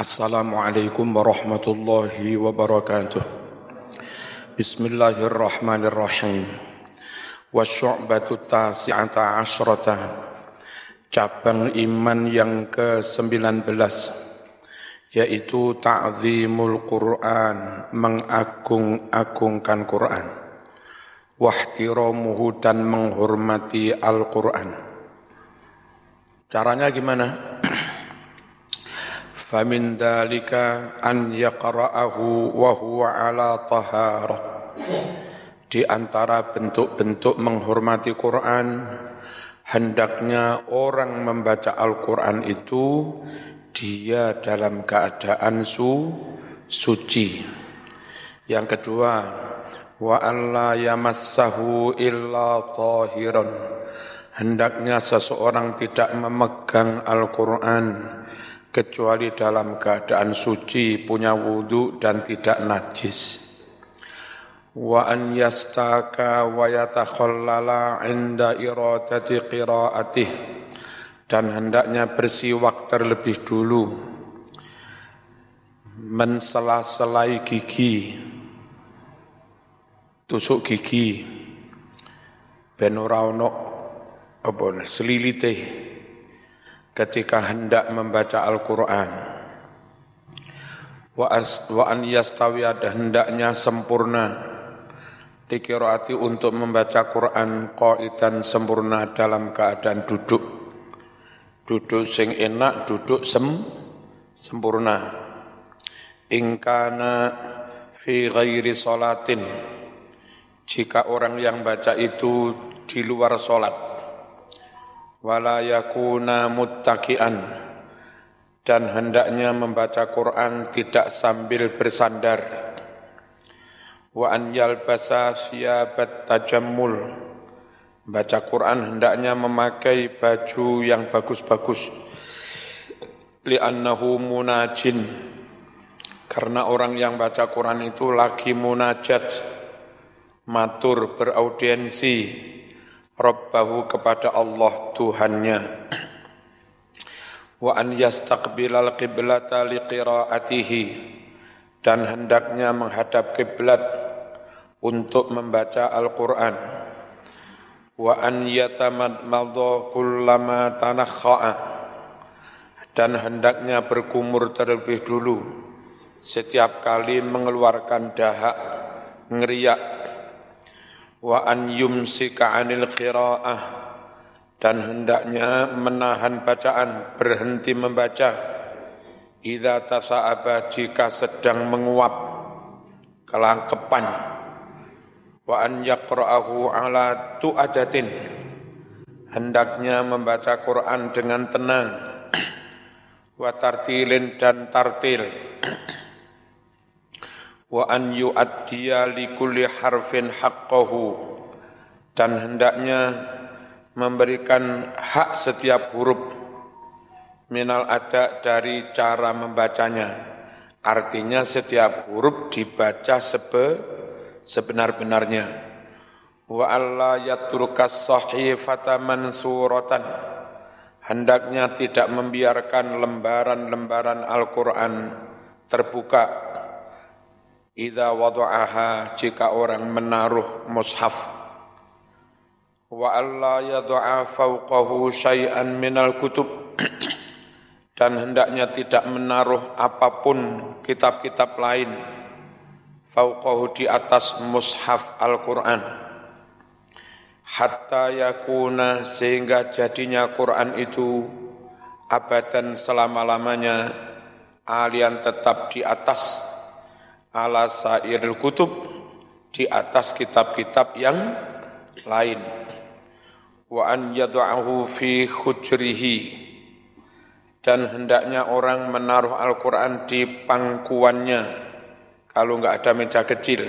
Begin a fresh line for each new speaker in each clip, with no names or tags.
Assalamualaikum warahmatullahi wabarakatuh. Bismillahirrahmanirrahim. Wasyu'batu tasi'ata asyrata. Cabang iman yang ke-19 yaitu ta'zimul Quran, mengagung-agungkan Quran. Wahtiramuhu dan menghormati Al-Quran. Caranya gimana? famin dalika an yaqra'ahu wa huwa ala di antara bentuk-bentuk menghormati Quran hendaknya orang membaca Al-Qur'an itu dia dalam keadaan su suci. Yang kedua wa alla yamassahu illa tahiran. Hendaknya seseorang tidak memegang Al-Qur'an kecuali dalam keadaan suci, punya wudhu dan tidak najis. Wa an yastaka wa yatakhallala inda iradati qiraatih dan hendaknya bersiwak terlebih dulu. Mensela-selai gigi. Tusuk gigi. Ben ora ono apa selilite ketika hendak membaca Al-Quran. Wa, wa an yastawi ada hendaknya sempurna dikiraati untuk membaca Quran qaidan sempurna dalam keadaan duduk. Duduk sing enak, duduk sem sempurna. Ingkana fi ghairi salatin. Jika orang yang baca itu di luar solat wala yakuna muttaki'an. Dan hendaknya membaca Quran tidak sambil bersandar. Wa an yalbasa siyabat tajammul. Baca Quran hendaknya memakai baju yang bagus-bagus. Li'annahu munajin. Karena orang yang baca Quran itu lagi munajat. Matur beraudiensi Rabbahu kepada Allah Tuhannya. Wa an yastaqbilal qiblata liqiraatihi. Dan hendaknya menghadap kiblat untuk membaca Al-Qur'an. Wa an yatamadmadha kullama tanakha'a. Dan hendaknya berkumur terlebih dulu. Setiap kali mengeluarkan dahak ngeriak wa an yumsika anil qiraah dan hendaknya menahan bacaan berhenti membaca. Idza tasa'aba jika sedang menguap kelangkepan. Wa an yaqra'ahu ala tu'ajatin hendaknya membaca Quran dengan tenang. Wa tartilin dan tartil wa an yu'addiya li kulli harfin haqqahu. Dan hendaknya memberikan hak setiap huruf minal ada dari cara membacanya. Artinya setiap huruf dibaca sebe, sebenar-benarnya. Wa alla yatrukas sahifata mansuratan. Hendaknya tidak membiarkan lembaran-lembaran Al-Qur'an terbuka Idza wada'aha jika orang menaruh mushaf. Wa alla yad'a fawqahu syai'an minal kutub. Dan hendaknya tidak menaruh apa pun kitab-kitab lain fauqahu di atas mushaf Al-Qur'an. Hatta yakuna sehingga jadinya Quran itu abadan selama-lamanya alian tetap di atas ala sairil kutub di atas kitab-kitab yang lain. Wa an yad'ahu fi khujrihi dan hendaknya orang menaruh Al-Quran di pangkuannya kalau enggak ada meja kecil.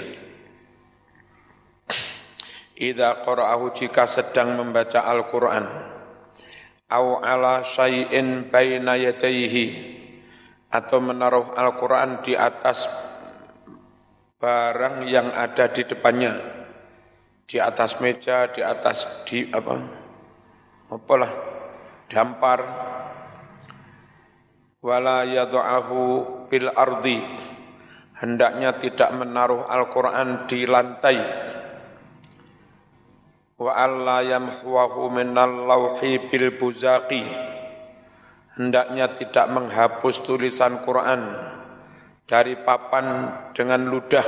Idza qara'ahu jika sedang membaca Al-Quran au ala syai'in baina yadayhi atau menaruh Al-Quran di atas barang yang ada di depannya. Di atas meja di atas di apa? Apalah dampar wala yad'ahu bil ardi. Hendaknya tidak menaruh Al-Qur'an di lantai. Wa alla yamhuwahu minal lauhi bil buzaqi. Hendaknya tidak menghapus tulisan Quran dari papan dengan ludah.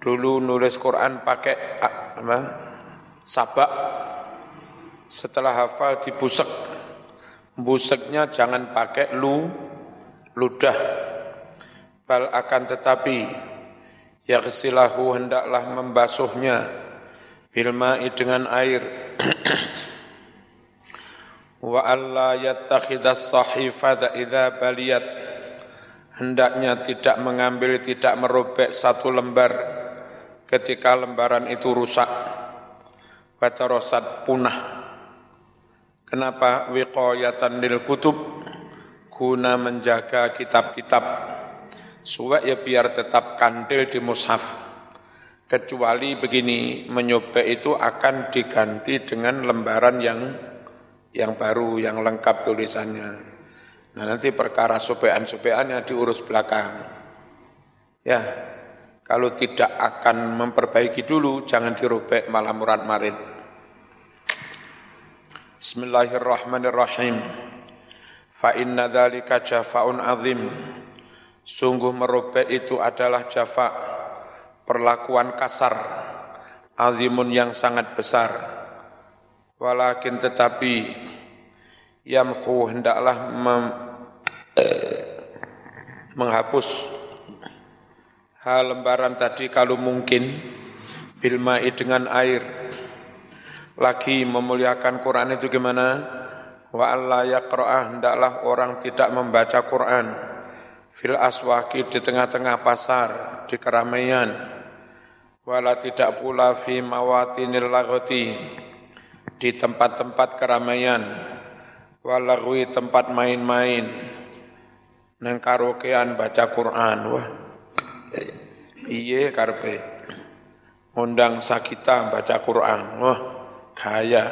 Dulu nulis Quran pakai apa sabak. Setelah hafal dibusek. Buseknya jangan pakai lu ludah. Bal akan tetapi yaghsilahu hendaklah membasuhnya. Bilma'i dengan air. Wa alla yattakhidhas sahifata idza baliyat hendaknya tidak mengambil tidak merobek satu lembar ketika lembaran itu rusak watarosat punah kenapa wiqayatan lil kutub guna menjaga kitab-kitab Suwek ya biar tetap kandil di mushaf. Kecuali begini, menyobek itu akan diganti dengan lembaran yang yang baru, yang lengkap tulisannya. Nah nanti perkara sobean-sobeannya diurus belakang. Ya, kalau tidak akan memperbaiki dulu, jangan dirobek malah murad marid. Bismillahirrahmanirrahim. Fa inna dzalika jafa'un azim. Sungguh merobek itu adalah jafa, perlakuan kasar, azimun yang sangat besar. Walakin tetapi yamhu hendaklah mem, menghapus hal lembaran tadi kalau mungkin bilmai dengan air. Lagi memuliakan Quran itu gimana? Wa Allah yaqra'ah hendaklah orang tidak membaca Quran fil aswaki di tengah-tengah pasar, di keramaian, wala tidak pula fi mawatinil lagoti, di tempat-tempat keramaian, walagwi tempat main-main, nang karaokean baca Quran, wah, iye karpe, undang sakita baca Quran, wah, kaya,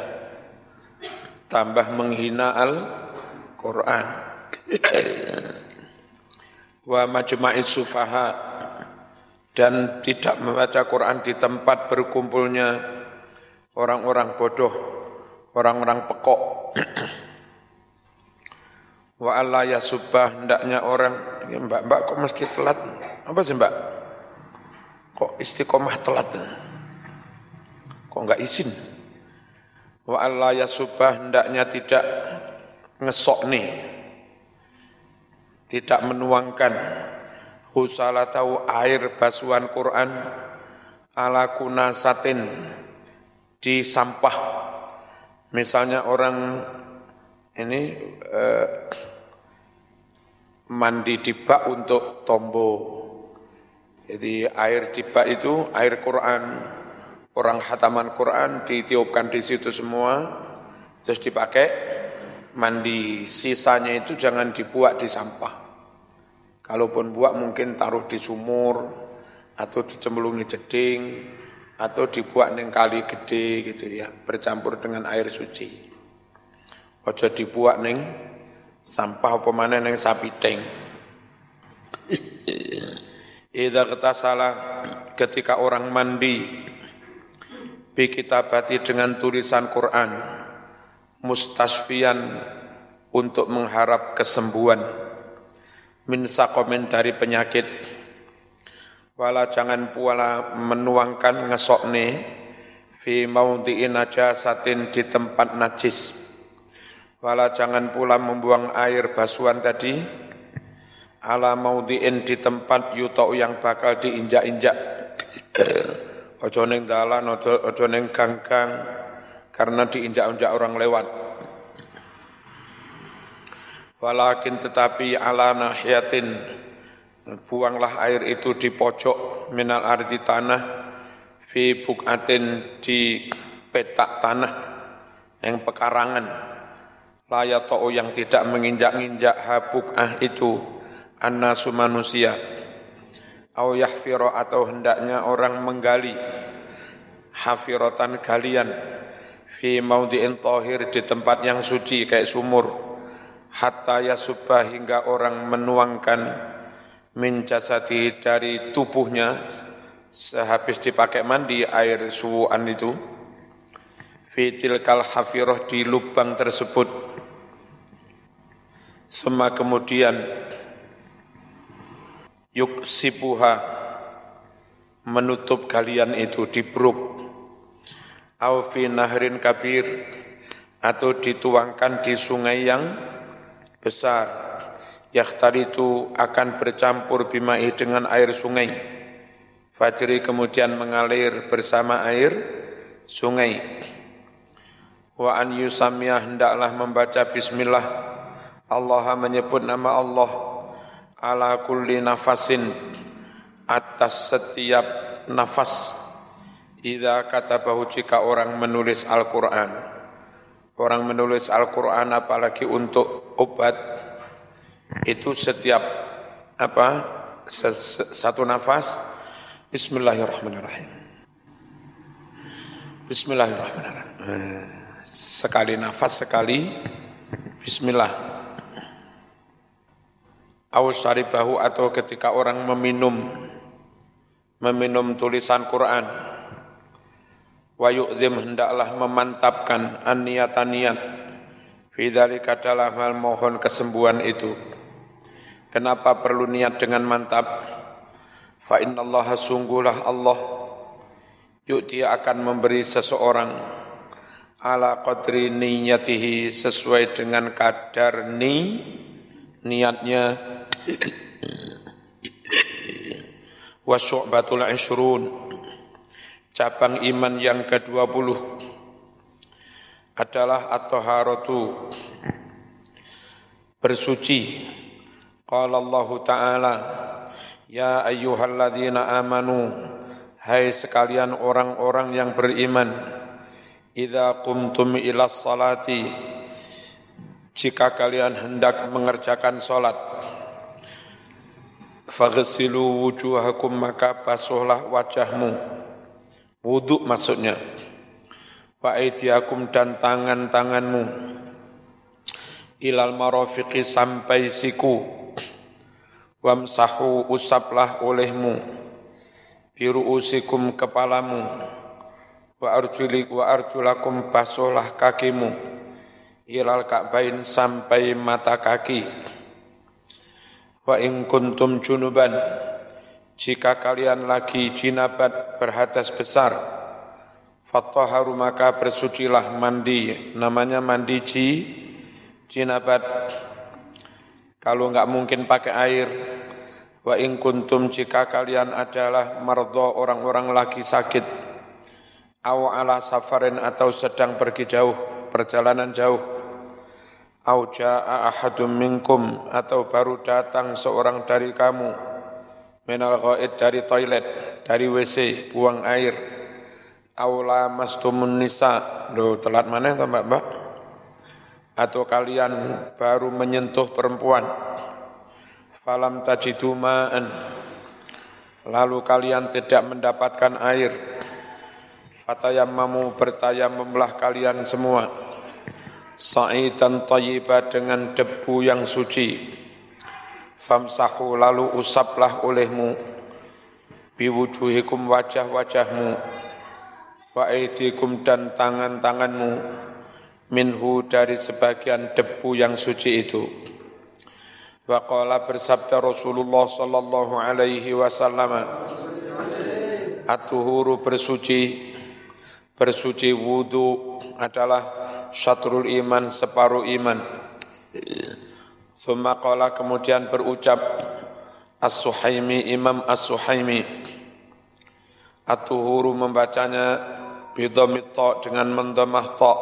tambah menghina Al-Quran. Wa majma'is sufaha. Dan tidak membaca Quran di tempat berkumpulnya orang-orang bodoh, orang-orang pekok. Wa Allah ya subah hendaknya orang, ya mbak, mbak kok meski telat? Apa sih mbak? Kok istiqomah telat? Kok enggak izin? Wa Allah ya subah hendaknya tidak ngesok nih, tidak menuangkan tahu air basuhan Quran ala kunasatin di sampah. Misalnya orang ini eh, mandi di bak untuk tombo. Jadi air di bak itu air Quran. Orang hataman Quran ditiupkan di situ semua, terus dipakai mandi. Sisanya itu jangan dibuat di sampah. Kalaupun buat mungkin taruh di sumur atau dicemplungi jeding atau dibuat neng kali gede gitu ya, bercampur dengan air suci. Ojo dibuat neng sampah apa neng sapi teng. Ida salah ketika orang mandi bi kitabati dengan tulisan Quran mustasfian untuk mengharap kesembuhan min sakomin dari penyakit wala jangan pula menuangkan ngesokne fi maudhi'in najasatin di tempat najis wala jangan pula membuang air basuhan tadi. Ala maudhi'in di tempat yuto yang bakal diinjak-injak. Ojo ning dalan ojo, ojo ganggang karena diinjak-injak orang lewat. Walakin tetapi ala nahiyatin buanglah air itu di pojok minal ardi tanah fi bukatin di petak tanah yang pekarangan layatau yang tidak menginjak-injak habukah itu annasu manusia. Au yahfiro atau hendaknya orang menggali hafirotan galian fi maudi'in tohir di tempat yang suci kayak sumur. Hatta yasubah hingga orang menuangkan min jasadi dari tubuhnya sehabis dipakai mandi air suwuan itu. Fitil kal hafiroh di lubang tersebut semua kemudian yuk sipuha menutup kalian itu di bruk au fi nahrin kabir atau dituangkan di sungai yang besar. Itu akan bercampur bimai dengan air sungai. Fajri kemudian mengalir bersama air sungai. Wa an yusamiyah hendaklah membaca bismillah Allah menyebut nama Allah ala kulli nafasin atas setiap nafas Ida kata bahu jika orang menulis Al-Quran Orang menulis Al-Quran apalagi untuk obat itu setiap apa satu nafas Bismillahirrahmanirrahim. Bismillahirrahmanirrahim. Sekali nafas sekali Bismillah. Aus bahu atau ketika orang meminum meminum tulisan Quran. Wa yu'zim hendaklah memantapkan an-niyatan niat fi dzalika dalam hal mohon kesembuhan itu. Kenapa perlu niat dengan mantap? Fa innallaha sungguhlah Allah. Yu'ti akan memberi seseorang ala qadri niyatihi sesuai dengan kadar ni niatnya wa syu'batul ishrun. Cabang iman yang ke-20 adalah at-taharatu. Bersuci. Qala Allah Ta'ala, Ya ayyuhalladzina amanu, hai sekalian orang-orang yang beriman, idza qumtum ila salati, jika kalian hendak mengerjakan salat, faghsilu wujuhakum maka basuhlah wajahmu. Wuduk maksudnya. Wa aidiakum dan tangan-tanganmu. Ilal marafiqi sampai siku. Wamsahu usaplah olehmu. Biru usikum kepalamu. Wa arjuli wa arjulakum basuhlah kakimu. Ilal ka'bain sampai mata kaki wa in kuntum junuban jika kalian lagi jinabat berhadas besar, fattaharu maka bersucilah mandi, namanya mandi ji, jinabat. Kalau enggak mungkin pakai air, wa in kuntum jika kalian adalah mardo orang-orang lagi sakit, aw ala safarin atau sedang pergi jauh, perjalanan jauh, au jaa ahadum minkum atau baru datang seorang dari kamu, Menal ghaid dari toilet, dari WC, buang air. Aula mastumun nisa. Loh, telat mana itu mbak mbak? Atau kalian baru menyentuh perempuan. Falam tajidu ma'an. Lalu kalian tidak mendapatkan air. Fatayamamu bertayamumlah kalian semua. Sa'idan tayyibah dengan debu yang suci. Famsahu lalu usaplah olehmu. Biwujuhikum wajah-wajahmu. Wa aidikum dan tangan-tanganmu. Minhu dari sebagian debu yang suci itu. Wa qala bersabda Rasulullah sallallahu alaihi wasallam atuhuru bersuci. Bersuci wudu adalah syatrul iman separuh iman. Summa qala kemudian berucap As-Suhaimi Imam As-Suhaimi. At-Tuhuru membacanya bidhamit ta dengan mendamah ta.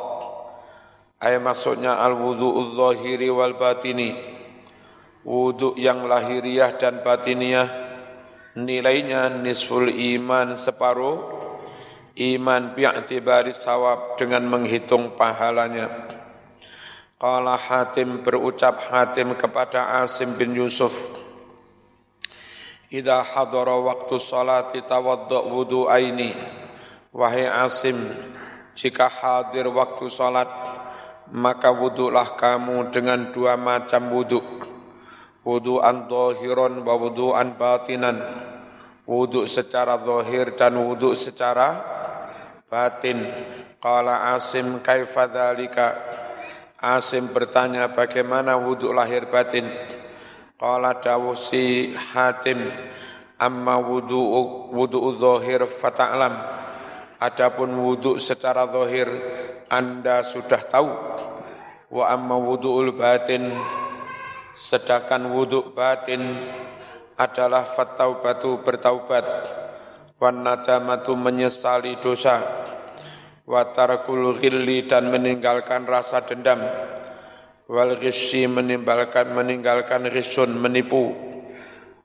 Ay maksudnya al-wudu'ul zahiri wal batini Wudu yang lahiriah dan batiniyah Nilainya nisful iman separuh Iman bi'atibari sawab dengan menghitung pahalanya. Qala Hatim berucap Hatim kepada Asim bin Yusuf Ida hadara waktu salati tawaddu wudu aini Wahai Asim Jika hadir waktu salat maka wuduklah kamu dengan dua macam wuduk. Wudu'an zahiran wa wudu'an batinan. Wuduk secara zahir dan wuduk secara batin qala asim kaifa dzalika? Asim bertanya bagaimana wuduk lahir batin? Qala dawusi hatim amma wudu wudu zahir fata'lam adapun wuduk secara zahir anda sudah tahu. Wa amma wudu'ul batin. Sedangkan wuduk batin adalah fattaubatu bertaubat wan nadamatu menyesali dosa. Wa tarakul ghilli dan meninggalkan rasa dendam. Wal ghisyi meninggalkan meninggalkan risun menipu.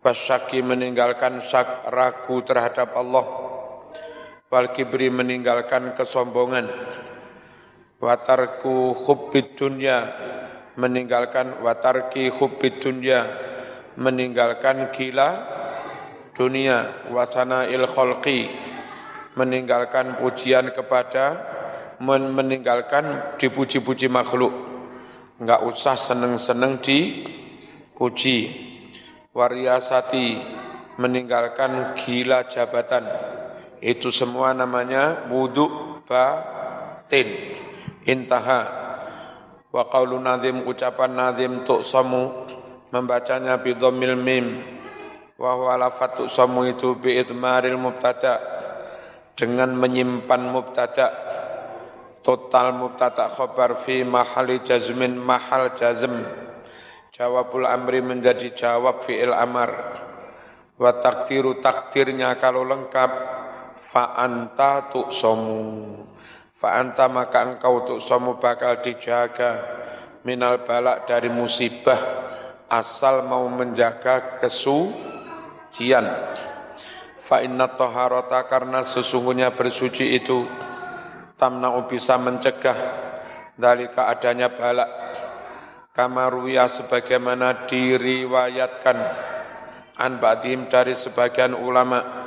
Wasyaki meninggalkan syak ragu terhadap Allah. Wal kibri meninggalkan kesombongan. Watarku hubbid dunya meninggalkan watarki hubbid dunya meninggalkan gila dunia wasana il kholqi meninggalkan pujian kepada meninggalkan dipuji-puji makhluk. Enggak usah seneng-seneng dipuji. Wariasati meninggalkan gila jabatan. Itu semua namanya wudhu batin intaha. Wa qaulu nazim ucapan nazim samu membacanya bi mim wa huwa lafatu samu itu bi idmaril mubtada dengan menyimpan mubtada total mubtada khabar fi mahali jazmin mahal jazm. Jawabul amri menjadi jawab fi'il amar. Wa takdiru takdirnya kalau lengkap fa anta samu. Fa anta maka engkau untuk somu bakal dijaga minal balak dari musibah asal mau menjaga kesucian. Fa inna toharota karena sesungguhnya bersuci itu tamna'u bisa mencegah dari keadanya balak. Kamaruya sebagaimana diriwayatkan an ba'dim dari sebagian ulama.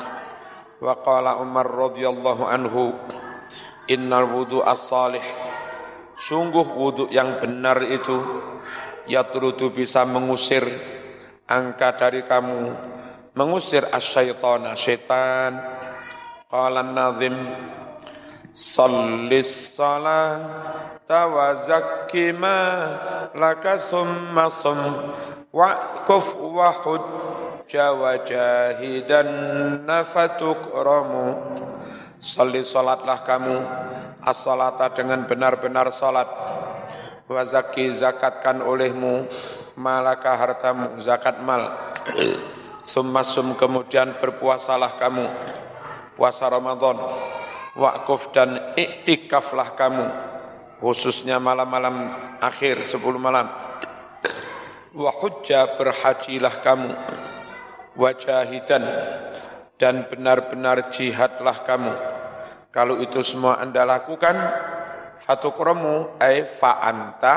Wa qala Umar radhiyallahu anhu innal wudu as-salih sungguh wudu yang benar itu yatrudu bisa mengusir angka dari kamu mengusir asyaitana syaitan qala nazim sallis salata wa zakki ma laka summa sum wa'kuf wa hujja wa jahidan nafatukramu Salli salatlah kamu as-salata dengan benar-benar salat. Wa zaki zakatkan olehmu malaka hartamu zakat mal. Summasum kemudian berpuasalah kamu puasa Ramadan. Waquf dan iktikaflah kamu khususnya malam-malam akhir 10 malam. Wa hujja berhajilah kamu wajahidan dan benar-benar jihadlah kamu. Kalau itu semua Anda lakukan, fatukromu ay fa'anta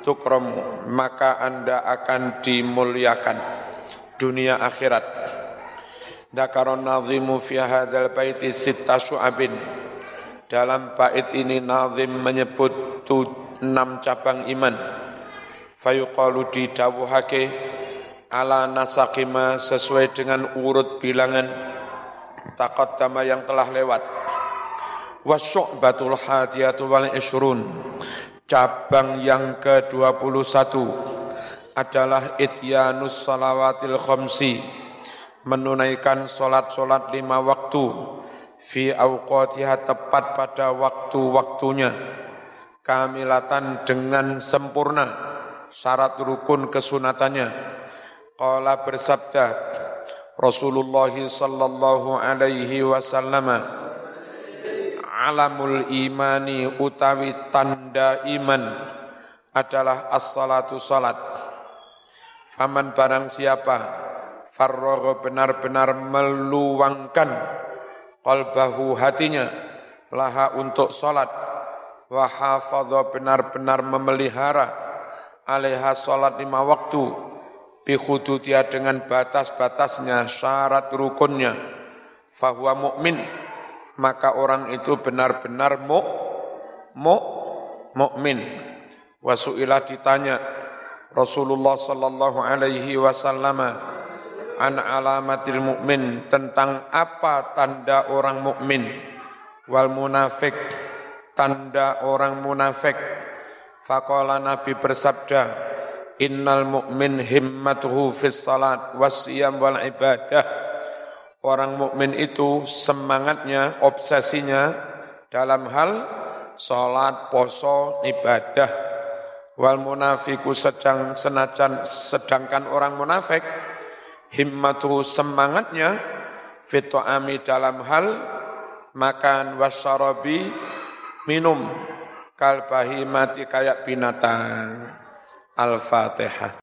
tukromu, maka Anda akan dimuliakan dunia akhirat. Dakaron nazimu fi hadzal baiti sitta syu'abin. Dalam bait ini nazim menyebut enam cabang iman. Fayuqalu didawuhake ala nasakima sesuai dengan urut bilangan taqaddama yang telah lewat wasyu'batul hadiyatu wal ishrun cabang yang ke-21 adalah ityanus salawatil khamsi menunaikan solat-solat lima waktu fi awqatiha tepat pada waktu-waktunya kamilatan dengan sempurna syarat rukun kesunatannya. Qala bersabda Rasulullah sallallahu alaihi wasallam Alamul imani utawi tanda iman adalah as-salatu salat Faman barang siapa farragha benar-benar meluangkan qalbahu hatinya laha untuk salat wa hafadha benar-benar memelihara alaiha salat lima waktu bihududia dengan batas-batasnya, syarat rukunnya, fahuwa mukmin maka orang itu benar-benar mu, mu, mukmin. Wasu'ilah ditanya Rasulullah sallallahu alaihi wasallam an alamatil mukmin tentang apa tanda orang mukmin. Wal munafik tanda orang munafik. Faqala nabi bersabda innal mu'min himmatuhu fis salat wasiyam wal ibadah. Orang mukmin itu semangatnya obsesinya dalam hal salat poso ibadah wal munafiku sedang senajan sedangkan orang munafik himmatu semangatnya fitoami dalam hal makan wasyarabi minum kalbahi mati kayak binatang. Al-fatihah